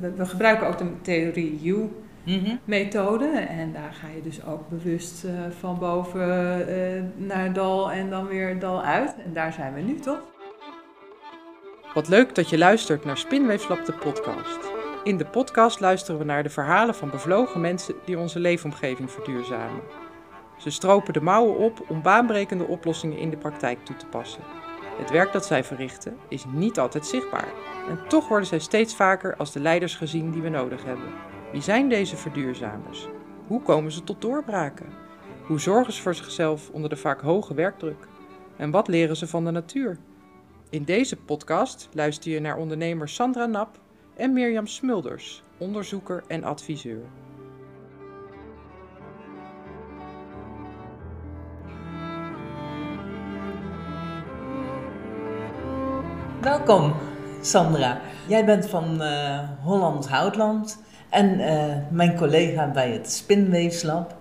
we, we gebruiken ook de theorie U Mhm. En daar ga je dus ook bewust eh, van boven eh, naar dal en dan weer dal uit. En daar zijn we nu toch? Wat leuk dat je luistert naar Spinweefslab de podcast. In de podcast luisteren we naar de verhalen van bevlogen mensen die onze leefomgeving verduurzamen. Ze stropen de mouwen op om baanbrekende oplossingen in de praktijk toe te passen. Het werk dat zij verrichten is niet altijd zichtbaar. En toch worden zij steeds vaker als de leiders gezien die we nodig hebben. Wie zijn deze verduurzamers? Hoe komen ze tot doorbraken? Hoe zorgen ze voor zichzelf onder de vaak hoge werkdruk? En wat leren ze van de natuur? In deze podcast luister je naar ondernemers Sandra Nap en Mirjam Smulders, onderzoeker en adviseur. Welkom, Sandra. Jij bent van eh Holland Houtland en eh, mijn collega bij het Spinweefslab.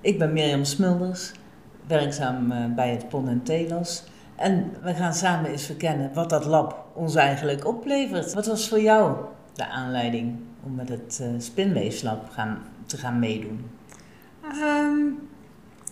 Ik ben Mirjam Smulders, werkzaam eh, bij het Pon en Telos. En we gaan samen eens verkennen wat dat lab ons eigenlijk oplevert. Wat was voor jou de aanleiding om met het Spinweefslab gaan, te gaan meedoen? Ehm,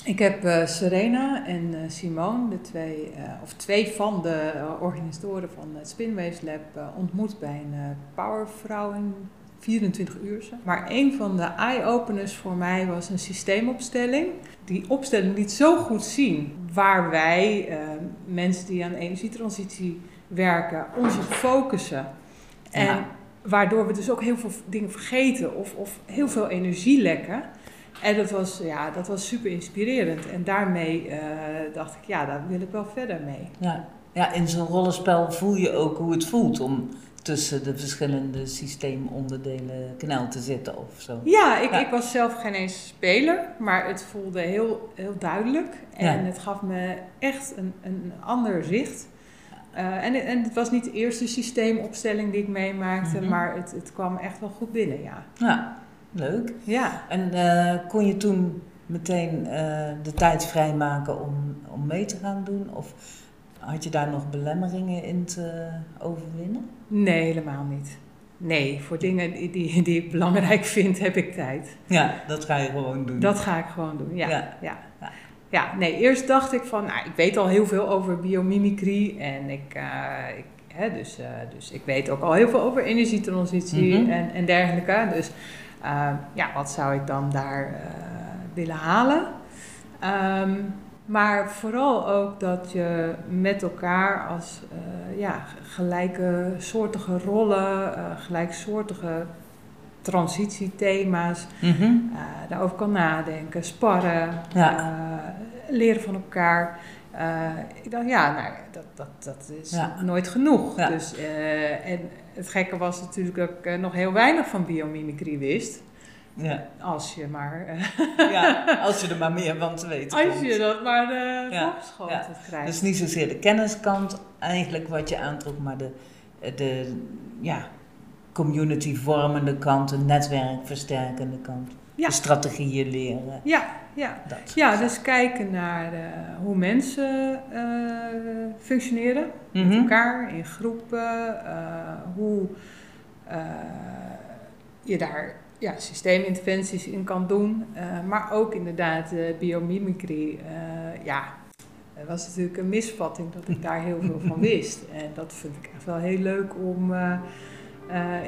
ik heb eh, Serena en eh, Simone, de twee, eh, of twee van de organisatoren van het Spinwaves Lab, ontmoet bij een uh, Powervrouw in 24 uur. Maar een van de eye-openers voor mij was een systeemopstelling. Die opstelling liet zo goed zien waar wij, mensen die aan energietransitie werken, ons op focussen. En Ja. waardoor we dus ook heel veel dingen vergeten of, of heel veel energie lekken. En dat was, ja, dat was super inspirerend. En daarmee eh, dacht ik, ja, daar wil ik wel verder mee. Ja, ja in zo'n rollenspel voel je ook hoe het voelt om tussen de verschillende systeemonderdelen knel te zitten of zo. Ja, ik, Ja. ik was zelf geen eens speler, maar het voelde heel, heel duidelijk. En Ja. het gaf me echt een, een ander zicht. Eh, en, en het was niet de eerste systeemopstelling die ik meemaakte, Mhm. maar het, het kwam echt wel goed binnen, ja. Ja, leuk. Ja, En eh, kon je toen meteen eh, de tijd vrijmaken om, om mee te gaan doen? Of had je daar nog belemmeringen in te overwinnen? nee, helemaal niet. Nee, voor dingen die, die, die ik belangrijk vind, heb ik tijd. Ja, dat ga je gewoon doen. Dat ga ik gewoon doen, ja. Ja. ja. Ja. ja. nee, eerst dacht ik van, nou, ik weet al heel veel over biomimicry en ik, eh, ik, hè, dus, dus ik weet ook al heel veel over energietransitie Mhm. en, en dergelijke. Dus ja, wat zou ik dan daar eh, willen halen? Ehm, maar vooral ook dat je met elkaar als eh, ja, gelijke soortige rollen, eh, gelijksoortige transitiethema's Mhm. daarover kan nadenken, sparren, Ja. leren van elkaar. Eh, ik dacht, ja, nou, dat, dat, dat is Ja. nooit genoeg. Ja. Dus, eh, en het gekke was natuurlijk dat ik eh, nog heel weinig van biomimicry wist. Ja. Als je maar, ja, als je er maar meer van te weten als komt. je dat maar uh, Ja. Ja. krijgt. Dus niet zozeer de kenniskant eigenlijk wat je aantrok, maar de, de ja, community vormende kant, de netwerkversterkende kant. Ja. De strategieën leren. ja, ja. Dat ja, dus kijken naar eh, hoe mensen eh, functioneren. met Mhm. elkaar in groepen, eh, hoe je daar ja, systeeminterventies in kan doen, maar ook inderdaad biomimicry. ja, het was natuurlijk een misvatting dat ik daar heel veel van wist. En dat vind ik echt wel heel leuk om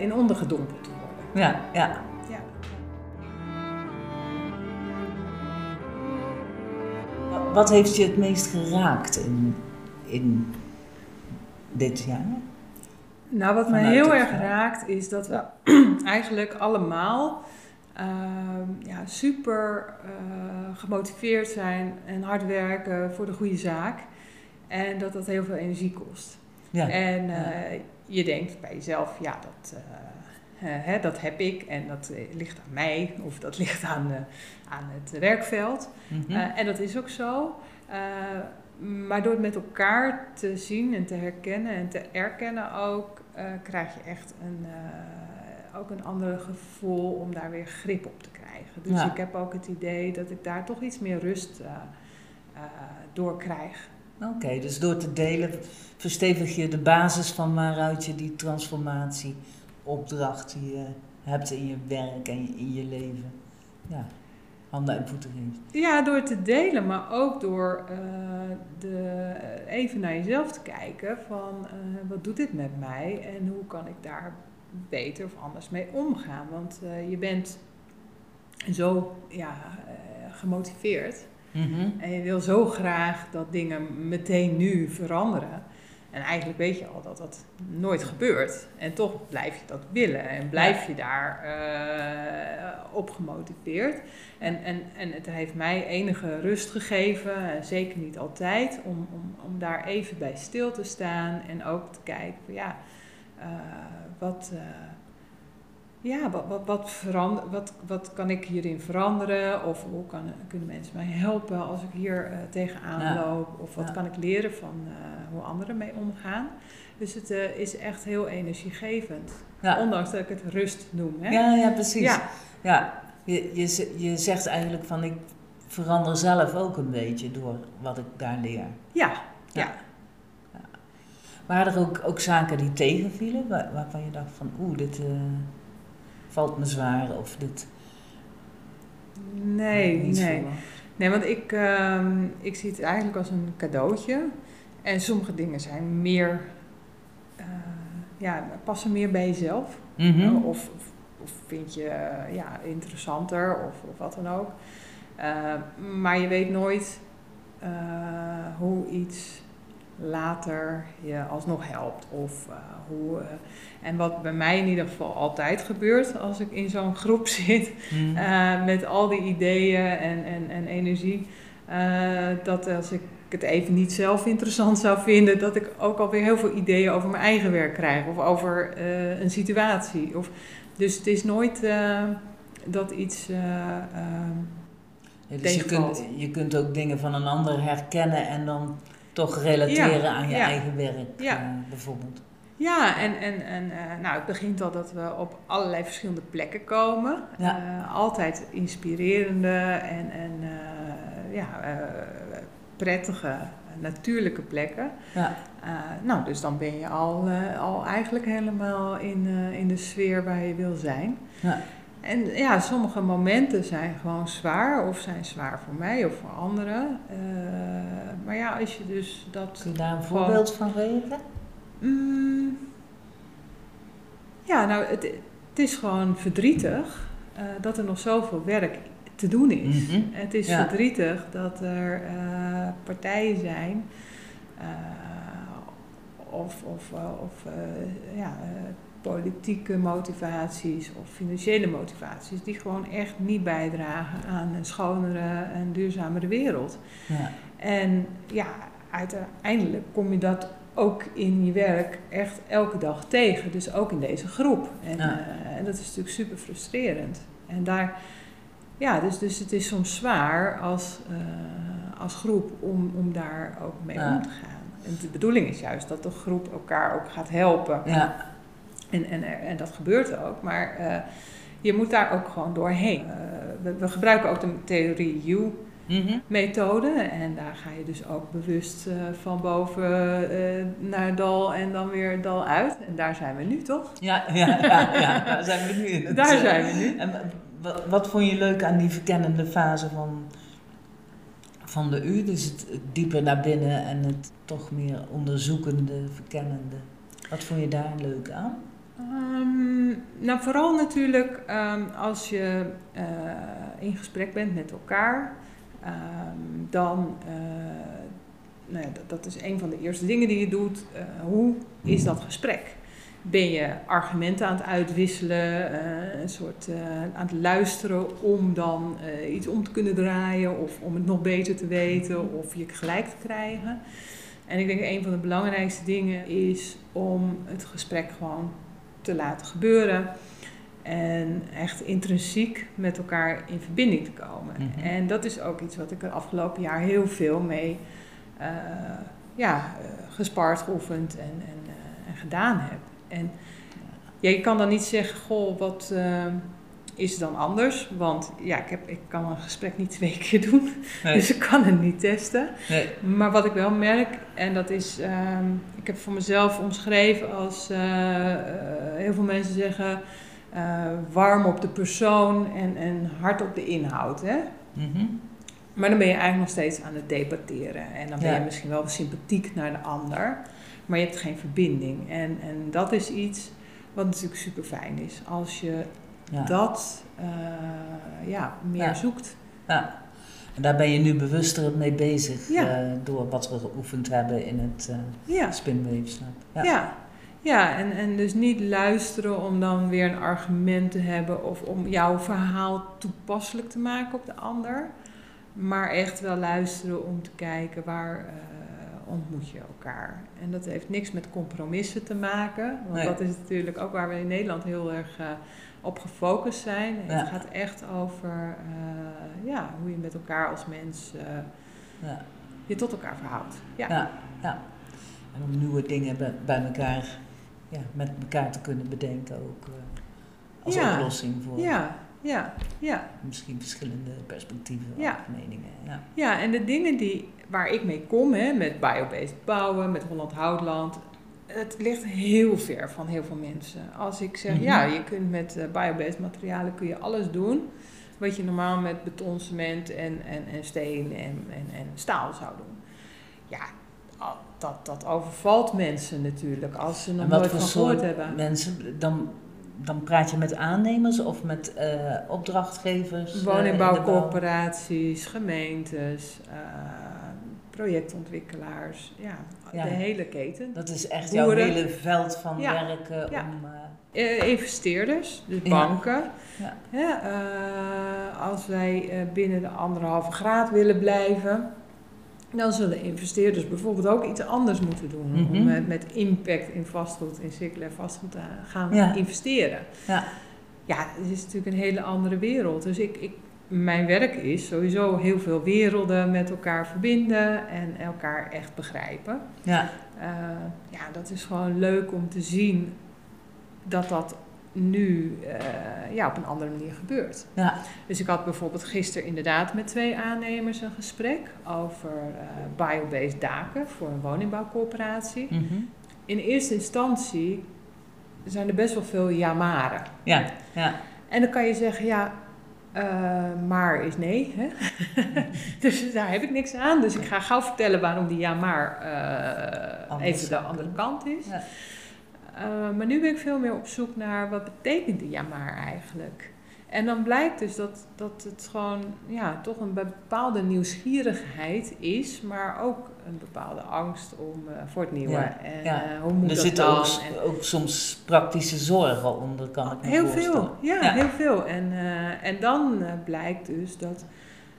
in ondergedompeld te worden. Ja, ja. Wat heeft je het meest geraakt in, in dit jaar? Nou, wat Vanuit heel erg raakt is dat we eigenlijk allemaal ehm, ja, super eh, gemotiveerd zijn en hard werken voor de goede zaak. En dat dat heel veel energie kost. Ja. En eh, je denkt bij jezelf, ja, dat, eh, hè, dat heb ik en dat eh, ligt aan mij of dat ligt aan, eh, aan het werkveld. Mhm. Eh, en dat is ook zo. Eh, maar door het met elkaar te zien en te herkennen en te erkennen ook, eh, krijg je echt een, eh, ook een ander gevoel om daar weer grip op te krijgen. Dus Ja. ik heb ook het idee dat ik daar toch iets meer rust eh, eh, door krijg. Oké, dus door te delen verstevig je de basis van waaruit je die transformatie opdracht die je hebt in je werk en in je leven. Ja, handen en voeten geeft. Ja, door te delen, maar ook door uh, de, even naar jezelf te kijken van uh, wat doet dit met mij en hoe kan ik daar beter of anders mee omgaan. Want uh, je bent zo ja, gemotiveerd Mhm. en je wil zo graag dat dingen meteen nu veranderen. En eigenlijk weet je al dat dat nooit gebeurt. En toch blijf je dat willen en blijf je daar uh, op gemotiveerd. En, en, en het heeft mij enige rust gegeven, en zeker niet altijd, om, om, om daar even bij stil te staan en ook te kijken van ja, uh, wat. Uh, ja, wat, wat, wat, verander, wat, wat kan ik hierin veranderen? Of hoe kan, kunnen mensen mij helpen als ik hier uh, tegenaan ja. loop? Of wat ja. kan ik leren van uh, hoe anderen mee omgaan? Dus het uh, is echt heel energiegevend. Ja. Ondanks dat ik het rust noem. Hè? Ja, ja, precies. Ja. Je, je, je zegt eigenlijk van ik verander zelf ook een beetje door wat ik daar leer. Ja, ja. Waren er ook, ook zaken die tegenvielen waar, waarvan je dacht van oeh, dit valt me zwaar of dit. Nee, nee. Nee, want ik, um, ik zie het eigenlijk als een cadeautje. En sommige dingen zijn meer, uh, ja, passen meer bij jezelf. Mm -hmm. uh, of, of, of, vind je uh, ja, interessanter of, of wat dan ook. maar je weet nooit hoe iets later je alsnog helpt. Of uh, hoe, uh, en wat bij mij in ieder geval altijd gebeurt als ik in zo'n groep zit, mm. uh, met al die ideeën en, en, en energie, dat als ik het even niet zelf interessant zou vinden, dat ik ook alweer heel veel ideeën over mijn eigen werk krijg of over een situatie. Of, dus het is nooit dat iets. Ja, dus je kunt, je kunt ook dingen van een ander herkennen en dan toch relateren ja, aan je ja. eigen werk, ja. uh, bijvoorbeeld. Ja, en, en, en uh, nou, het begint al dat we op allerlei verschillende plekken komen. Uh, altijd inspirerende en, en ja, prettige, natuurlijke plekken. Ja. nou, dus dan ben je al, al eigenlijk helemaal in, in de sfeer waar je wil zijn. Ja. En ja, sommige momenten zijn gewoon zwaar, of zijn zwaar voor mij of voor anderen. Uh, maar ja, als je dus dat. Kun je daar een voorbeeld van geven? Mm, ja, nou, het, het is gewoon verdrietig uh, dat er nog zoveel werk te doen is. Mm -hmm. Het is ja. verdrietig dat er uh, partijen zijn. of of, of ja, politieke motivaties of financiële motivaties, die gewoon echt niet bijdragen aan een schonere en duurzamere wereld. Ja. En ja, uiteindelijk kom je dat ook in je werk echt elke dag tegen, dus ook in deze groep. En, ja. uh, en dat is natuurlijk super frustrerend. En daar, ja, dus, dus het is soms zwaar als, uh, als groep om, om daar ook mee ja. om te gaan. En de bedoeling is juist dat de groep elkaar ook gaat helpen. Ja. En, en, en dat gebeurt ook, maar uh, je moet daar ook gewoon doorheen. Uh, we, we, gebruiken ook de theorie U-methode. Mm -hmm. En daar ga je dus ook bewust uh, van boven naar dal en dan weer dal uit. En daar zijn we nu, toch? Ja, ja, ja, ja daar zijn we nu. Het, daar zijn we nu. En wat, wat vond je leuk aan die verkennende fase van, van de U? Dus het dieper naar binnen en het toch meer onderzoekende, verkennende. Wat vond je daar leuk aan? Um, nou, vooral natuurlijk um, als je uh, in gesprek bent met elkaar, um, dan, uh, nou ja, dat, dat, is een van de eerste dingen die je doet. Uh, hoe is dat gesprek? Ben je argumenten aan het uitwisselen, een soort aan het luisteren om dan iets om te kunnen draaien of om het nog beter te weten of je gelijk te krijgen? En ik denk een van de belangrijkste dingen is om het gesprek gewoon te laten gebeuren. En echt intrinsiek met elkaar in verbinding te komen. Mhm. En dat is ook iets wat ik er afgelopen jaar heel veel mee uh, ja, uh, gespart, geoefend en, en, uh, en gedaan heb. En ja, je kan dan niet zeggen, goh, wat, is dan anders. Want ja, ik, heb, ik kan een gesprek niet twee keer doen. Nee. Dus ik kan het niet testen. Nee. Maar wat ik wel merk, en dat is, ehm, ik heb voor mezelf omschreven als eh, eh, heel veel mensen zeggen eh, warm op de persoon en, en hard op de inhoud. Hè? Mhm. Maar dan ben je eigenlijk nog steeds aan het debatteren. En dan ben Ja. je misschien wel sympathiek naar de ander, maar je hebt geen verbinding. En, en dat is iets wat natuurlijk super fijn is. Als je. Dat eh, ja, meer zoekt. Ja. En daar ben je nu bewuster mee bezig Ja. eh, door wat we geoefend hebben in het eh Ja. Ja. Ja. ja. en, en dus niet luisteren om dan weer een argument te hebben of om jouw verhaal toepasselijk te maken op de ander. Maar echt wel luisteren om te kijken waar ontmoet je elkaar. En dat heeft niks met compromissen te maken. Want Nee. dat is natuurlijk ook waar we in Nederland heel erg op gefocust zijn. Ja. Het gaat echt over eh, ja, hoe je met elkaar als mens eh, Ja. je tot elkaar verhoudt. Ja. Ja. ja. En om nieuwe dingen bij, elkaar, ja, met elkaar te kunnen bedenken ook. eh, als oplossing voor ja, ja, ja. misschien verschillende perspectieven Ja. of meningen. Ja. Ja, en de dingen die, waar ik mee kom, hè, met biobased bouwen, met Holland Houtland, het ligt heel ver van heel veel mensen. Als ik zeg, Mhm. ja, je kunt met eh, biobased materialen kun je alles doen wat je normaal met beton, cement en, en, en steen en, en, en staal zou doen. Ja, dat, dat overvalt mensen natuurlijk als ze nog En nooit van gehoord hebben. mensen, dan, dan praat je met aannemers of met eh, opdrachtgevers? eh, de bouw? Woningbouwcorporaties, gemeentes, eh, projectontwikkelaars, ja, Ja. de hele keten. Dat is echt jouw hele veld van Ja. werken Ja. om... eh, Eh, investeerders, dus banken. Ja. Hè, eh, als wij binnen de anderhalve graad willen blijven, dan zullen investeerders bijvoorbeeld ook iets anders moeten doen. Mhm. Om met, met impact in vastgoed, in circulair vastgoed te gaan investeren. Ja. Ja, het is natuurlijk een hele andere wereld. Dus ik, ik, mijn werk is sowieso heel veel werelden met elkaar verbinden en elkaar echt begrijpen. ja. Eh, ja, dat is gewoon leuk om te zien dat dat nu eh, ja, op een andere manier gebeurt. Ja. Dus ik had bijvoorbeeld gisteren inderdaad met twee aannemers een gesprek over eh biobased daken voor een woningbouwcorporatie. Mhm. In eerste instantie zijn er best wel veel ja-maren. ja, ja, En dan kan je zeggen, ja, eh, maar is nee. Hè? dus daar heb ik niks aan. Dus ik ga gauw vertellen waarom die ja, maar eh, even de andere kant is. Ja. Eh, maar nu ben ik veel meer op zoek naar wat betekent die ja, maar eigenlijk. En dan blijkt dus dat, dat het gewoon ja, toch een bepaalde nieuwsgierigheid is, maar ook een bepaalde angst om, eh, voor het nieuwe. Ja, En ja. eh, hoe moet er dat zitten dan? ook, ook soms praktische zorgen onder, kan ik me Heel voorstellen. veel, ja, Ja. heel veel. En, eh, en dan blijkt dus dat,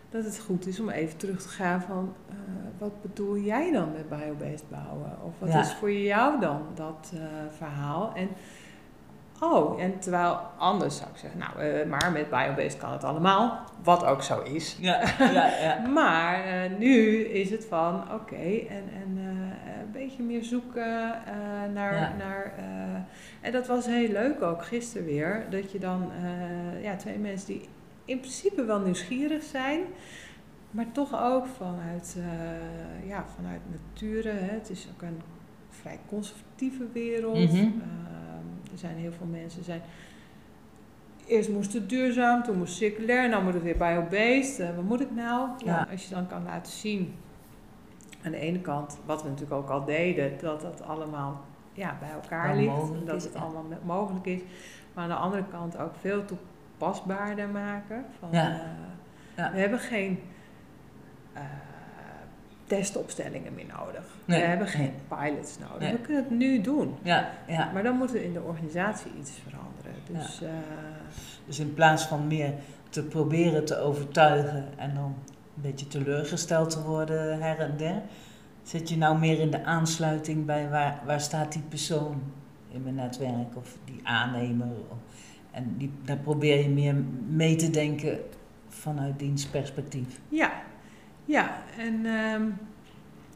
dat het goed is om even terug te gaan van... wat bedoel jij dan met biobased bouwen? Of wat is voor jou dan dat verhaal? En, oh, en terwijl anders zou ik zeggen... Nou, eh, maar met biobased kan het allemaal. Wat ook zo is. Ja, ja, ja. Maar eh, nu is het van, oké, en, en eh, een beetje meer zoeken naar... Ja. naar en dat was heel leuk ook gisteren weer, dat je dan ja, twee mensen die in principe wel nieuwsgierig zijn, maar toch ook vanuit, ja, vanuit nature. Hè. Het is ook een vrij conservatieve wereld. Ehm, er zijn heel veel mensen zijn. Eerst moest het duurzaam, toen moest het circulair, nou moet het weer biobased. Eh, wat moet ik nou? Ja, als je dan kan laten zien aan de ene kant, wat we natuurlijk ook al deden, dat dat allemaal ja, bij elkaar ligt. en dat is, het ja. allemaal mogelijk is. Maar aan de andere kant ook veel toepasbaarder maken. Van, Ja. eh, Ja. We hebben geen eh, testopstellingen meer nodig. Nee, We hebben geen pilots nodig. Nee. We kunnen het nu doen. ja, ja. Maar dan moet er in de organisatie iets veranderen. Dus eh, Dus in plaats van meer te proberen te overtuigen en dan een beetje teleurgesteld te worden her en der, zit je nou meer in de aansluiting bij waar, waar staat die persoon in mijn netwerk of die aannemer. En die, daar probeer je meer mee te denken vanuit diens perspectief. ja, ja. En, ehm,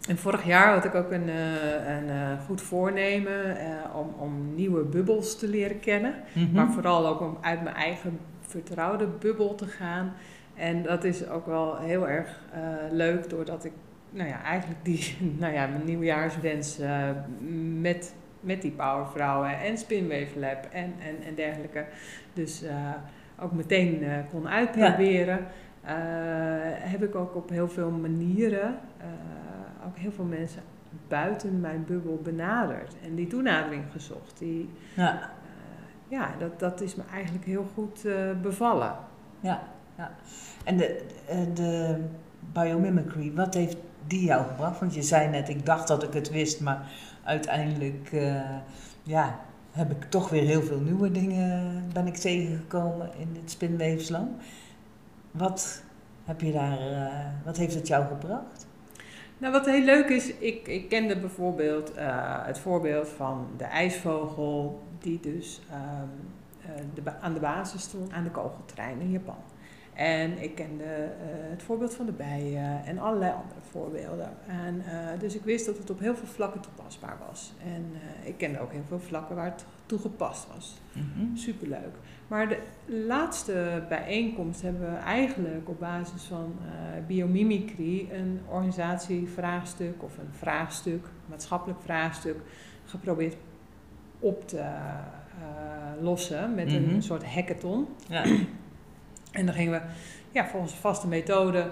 en vorig jaar had ik ook een, eh, een eh, goed voornemen eh, om, om nieuwe bubbels te leren kennen. Mhm. Maar vooral ook om uit mijn eigen vertrouwde bubbel te gaan. En dat is ook wel heel erg uh, leuk, doordat ik nou ja, eigenlijk die, nou ja, mijn nieuwjaarswens uh, met, met die powervrouwen en Spinwave Lab en, en, en dergelijke. Dus uh, ook meteen kon uitproberen. Heb ik ook op heel veel manieren ook heel veel mensen buiten mijn bubbel benaderd en die toenadering gezocht. Die, ja, ja dat, dat is me eigenlijk heel goed bevallen. Ja, ja. En de, de biomimicry, wat heeft die jou gebracht? Want je zei net, ik dacht dat ik het wist, maar uiteindelijk uh, ja, heb ik toch weer heel veel nieuwe dingen ben ik tegengekomen in het spinweefslam. Wat heb je daar, uh, wat heeft het jou gebracht? Nou, wat heel leuk is, ik, ik kende bijvoorbeeld uh, het voorbeeld van de ijsvogel, die dus um, de, aan de basis stond aan de kogeltrein in Japan. En ik kende uh, het voorbeeld van de bijen en allerlei andere voorbeelden. En, uh, dus ik wist dat het op heel veel vlakken toepasbaar was. En uh, ik kende ook heel veel vlakken waar het toegepast was. Mm-hmm. Superleuk. Maar de laatste bijeenkomst hebben we eigenlijk op basis van biomimicry een organisatievraagstuk of een vraagstuk, maatschappelijk vraagstuk, geprobeerd op te lossen met een soort hackathon. Ja. En dan gingen we ja, volgens een vaste methode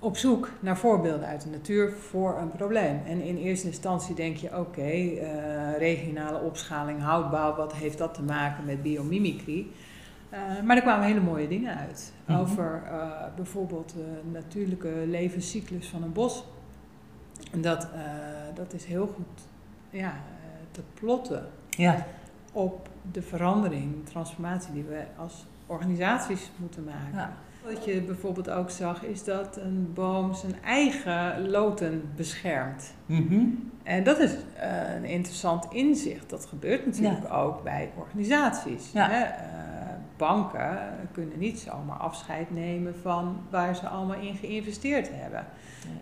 op zoek naar voorbeelden uit de natuur voor een probleem. En in eerste instantie denk je, oké, eh, regionale opschaling, houtbouw, wat heeft dat te maken met biomimicry? Uh, maar er kwamen hele mooie dingen uit. Mhm. Over uh, bijvoorbeeld de natuurlijke levenscyclus van een bos. En dat, dat is heel goed ja, te plotten ja. op de verandering, de transformatie die we als organisaties moeten maken. Ja. Wat je bijvoorbeeld ook zag, is dat een boom zijn eigen loten beschermt. Mhm. En dat is uh, een interessant inzicht. Dat gebeurt natuurlijk ook bij organisaties. Hè? Uh, banken kunnen niet zomaar afscheid nemen van waar ze allemaal in geïnvesteerd hebben.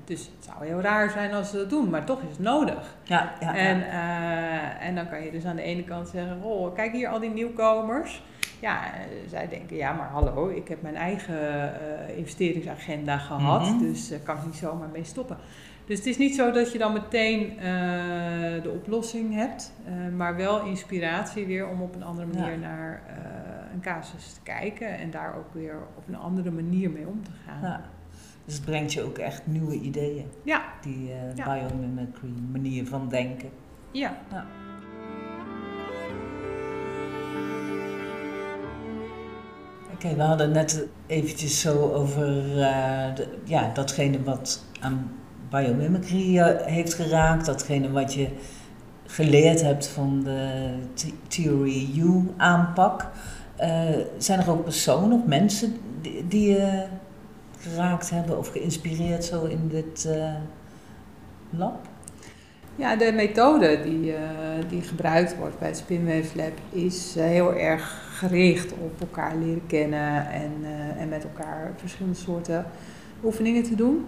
Dus het zou heel raar zijn als ze dat doen, maar toch is het nodig. Ja, ja, en, uh, en dan kan je dus aan de ene kant zeggen: Oh, kijk hier al die nieuwkomers. Ja, eh, zij denken, ja, maar hallo, ik heb mijn eigen uh, investeringsagenda gehad, mm -hmm. dus uh, kan ik niet zomaar mee stoppen. Dus het is niet zo dat je dan meteen de oplossing hebt, maar wel inspiratie weer om op een andere manier naar een casus te kijken en daar ook weer op een andere manier mee om te gaan. Ja. Dus het brengt je ook echt nieuwe ideeën. Ja. Die uh, ja. biomimicry manier van denken. Ja. Oké, we hadden net eventjes zo over de, ja, datgene wat aan biomimicry uh, heeft geraakt, datgene wat je geleerd hebt van de Theory U aanpak. Uh, zijn er ook personen of mensen die, die je geraakt hebben of geïnspireerd zo in dit lab? Ja, de methode die, die gebruikt wordt bij het Spinwave Lab is heel erg gericht op elkaar leren kennen en, uh, en met elkaar verschillende soorten oefeningen te doen.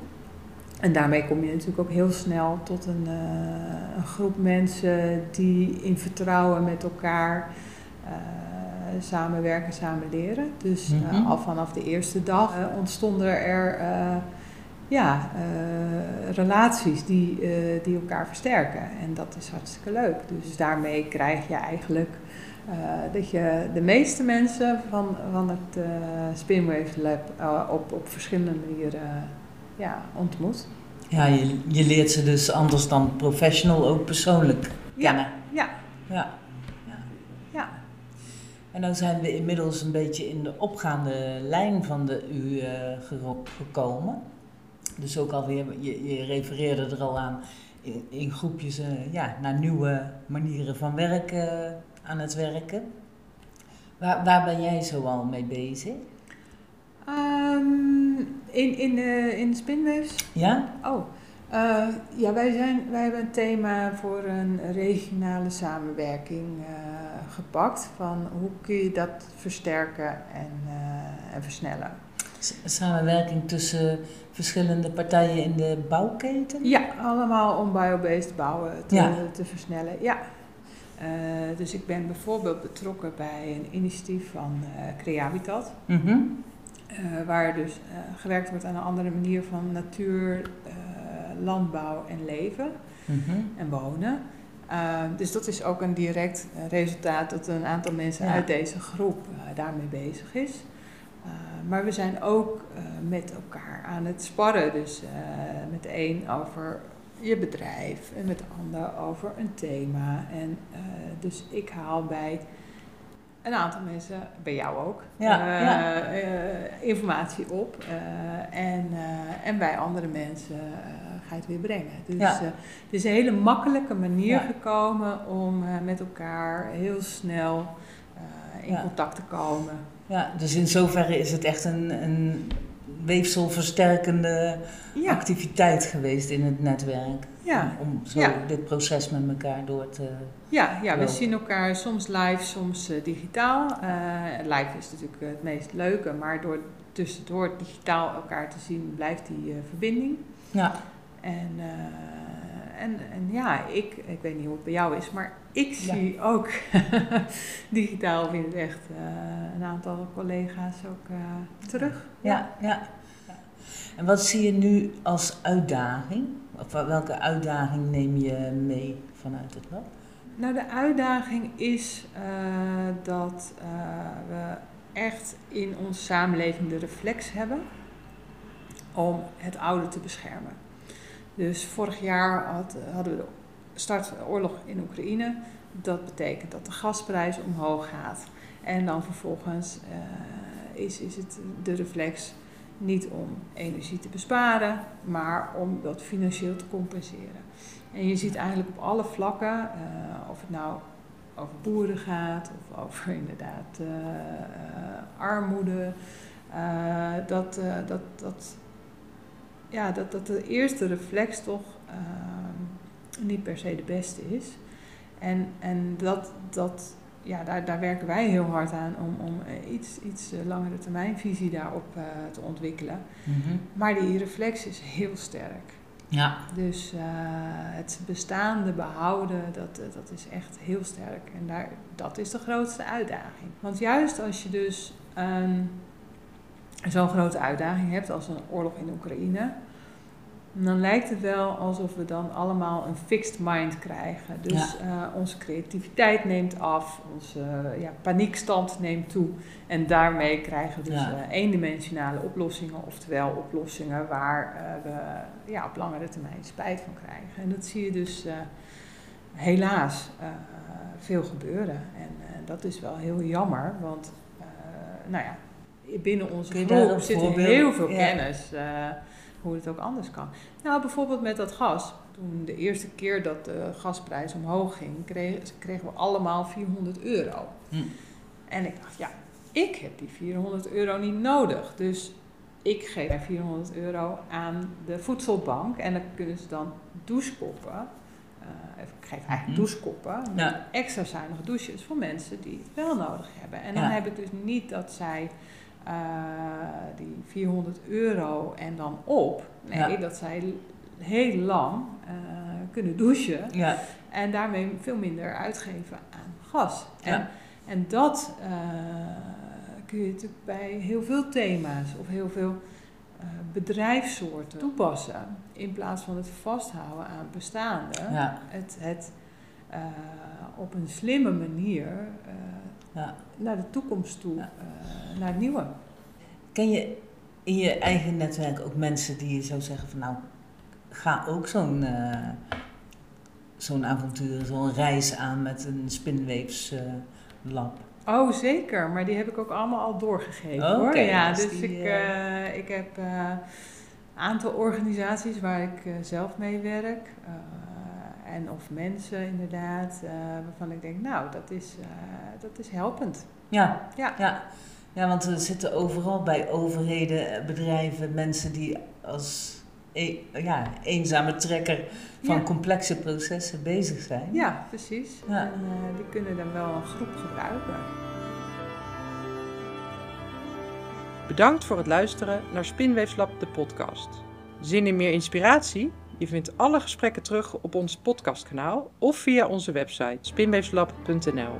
En daarmee kom je natuurlijk ook heel snel tot een, uh, een groep mensen die in vertrouwen met elkaar uh, samenwerken, samen leren. Dus mm-hmm. al vanaf de eerste dag ontstonden er ja, relaties die, die elkaar versterken. En dat is hartstikke leuk. Dus daarmee krijg je eigenlijk dat je de meeste mensen van, van het uh, Spinwave Lab uh, op, op verschillende manieren ja, ontmoet. Ja, je, je leert ze dus anders dan professional ook persoonlijk kennen. Ja, ja. ja. ja. En dan zijn we inmiddels een beetje in de opgaande lijn van de U gekomen. Dus ook alweer, je, je refereerde er al aan, in, in groepjes ja, naar nieuwe manieren van werken aan het werken. Waar, waar ben jij zoal mee bezig? Um, in, in, de, in de spinweefs? Ja. Oh, uh, ja, wij, zijn, wij hebben een thema voor een regionale samenwerking uh, gepakt. Van hoe kun je dat versterken en, uh, en versnellen. Samenwerking tussen verschillende partijen in de bouwketen? Ja, allemaal om biobased bouwen te, ja. te versnellen. Ja, Eh, dus ik ben bijvoorbeeld betrokken bij een initiatief van uh, Creabitat. Mhm. eh, waar dus gewerkt wordt aan een andere manier van natuur, landbouw en leven Mhm. en wonen. Dus dat is ook een direct resultaat dat een aantal mensen Ja. uit deze groep daarmee bezig is. Maar we zijn ook met elkaar aan het sparren. Dus met de een over je bedrijf en met de ander over een thema. En uh, dus ik haal bij een aantal mensen, bij jou ook, Ja, uh, ja. uh, informatie op. En, en bij andere mensen ga je het weer brengen. Dus Ja. het is een hele makkelijke manier gekomen om met elkaar heel snel in contact te komen. Ja, dus in zoverre is het echt een, een weefselversterkende Ja, activiteit geweest in het netwerk. ja. Om zo Ja. dit proces met elkaar door te... Ja, ja, we zien elkaar soms live, soms eh, digitaal. Eh, live is natuurlijk het meest leuke, maar door tussendoor digitaal elkaar te zien blijft die eh, verbinding. Ja, En, en, en ja, ik, ik weet niet hoe het bij jou is, maar ik Ja. zie ook digitaal in het echt eh, een aantal collega's ook eh, terug. ja, ja. En wat zie je nu als uitdaging? Of welke uitdaging neem je mee vanuit het lab? Nou, de uitdaging is eh, dat we echt in onze samenleving de reflex hebben om het oude te beschermen. Dus vorig jaar had, hadden we de start oorlog in Oekraïne. Dat betekent dat de gasprijs omhoog gaat. En dan vervolgens eh, is, is het de reflex niet om energie te besparen, maar om dat financieel te compenseren. En je ziet eigenlijk op alle vlakken, uh, of het nou over boeren gaat of over inderdaad uh, armoede, dat, dat, dat, ja, dat, dat de eerste reflex toch ehm, niet per se de beste is. En, en dat, dat, ja, daar, daar werken wij heel hard aan om, om iets, iets langere termijnvisie daarop te ontwikkelen. Mhm. Maar die reflex is heel sterk. Ja, Dus uh, het bestaande behouden, dat, dat is echt heel sterk. En daar, dat is de grootste uitdaging. Want juist als je dus um, zo'n grote uitdaging hebt als een oorlog in Oekraïne, dan lijkt het wel alsof we dan allemaal een fixed mind krijgen. Dus ja. uh, onze creativiteit neemt af, onze uh, ja, paniekstand neemt toe. En daarmee krijgen we dus ja. uh, eendimensionale oplossingen, oftewel oplossingen waar we ja, op langere termijn spijt van krijgen. En dat zie je dus helaas veel gebeuren. En dat is wel heel jammer, want nou ja, binnen onze groep zit heel veel ja. kennis hoe het ook anders kan. Nou, bijvoorbeeld met dat gas. Toen de eerste keer dat de gasprijs omhoog ging, kregen, kregen we allemaal 400 euro. Hm. En ik dacht, ja, ik heb die 400 euro niet nodig. Dus ik geef 400 euro aan de voedselbank en dan kunnen ze dan douchekoppen. Uh, ik geef eigenlijk Mhm. douchekoppen, Ja. extra zuinige douches voor mensen die het wel nodig hebben. En dan Ja. heb ik dus niet dat zij uh, die 400 euro en dan op. Nee, Ja. dat zij heel lang uh, kunnen douchen ja, en daarmee veel minder uitgeven aan gas. En, Ja. en dat uh, kun je natuurlijk bij heel veel thema's of heel veel bedrijfssoorten toepassen. In plaats van het vasthouden aan bestaande. Het, het op een slimme manier ja. naar de toekomst toe, Ja. uh, naar het nieuwe. Ken je in je eigen netwerk ook mensen die je zou zeggen van nou, ga ook zo'n eh, zo'n avontuur, zo'n reis aan met een spinweefslab? Oh, zeker. Maar die heb ik ook allemaal al doorgegeven hoor. Ja, dus dus die, ik, uh, ik heb een uh, aantal organisaties waar ik uh, zelf mee werk. En of mensen inderdaad, eh, waarvan ik denk, nou, dat is, eh, dat is helpend. Ja, Ja. ja. Ja, want er zitten overal bij overheden, eh, bedrijven, mensen die als e ja, eenzame trekker van Ja. complexe processen bezig zijn. Ja, precies. Ja. En die kunnen dan wel een groep gebruiken. Bedankt voor het luisteren naar Spinweefslab de podcast. Zin in meer inspiratie? Je vindt alle gesprekken terug op ons podcastkanaal of via onze website spinweefslab.nl.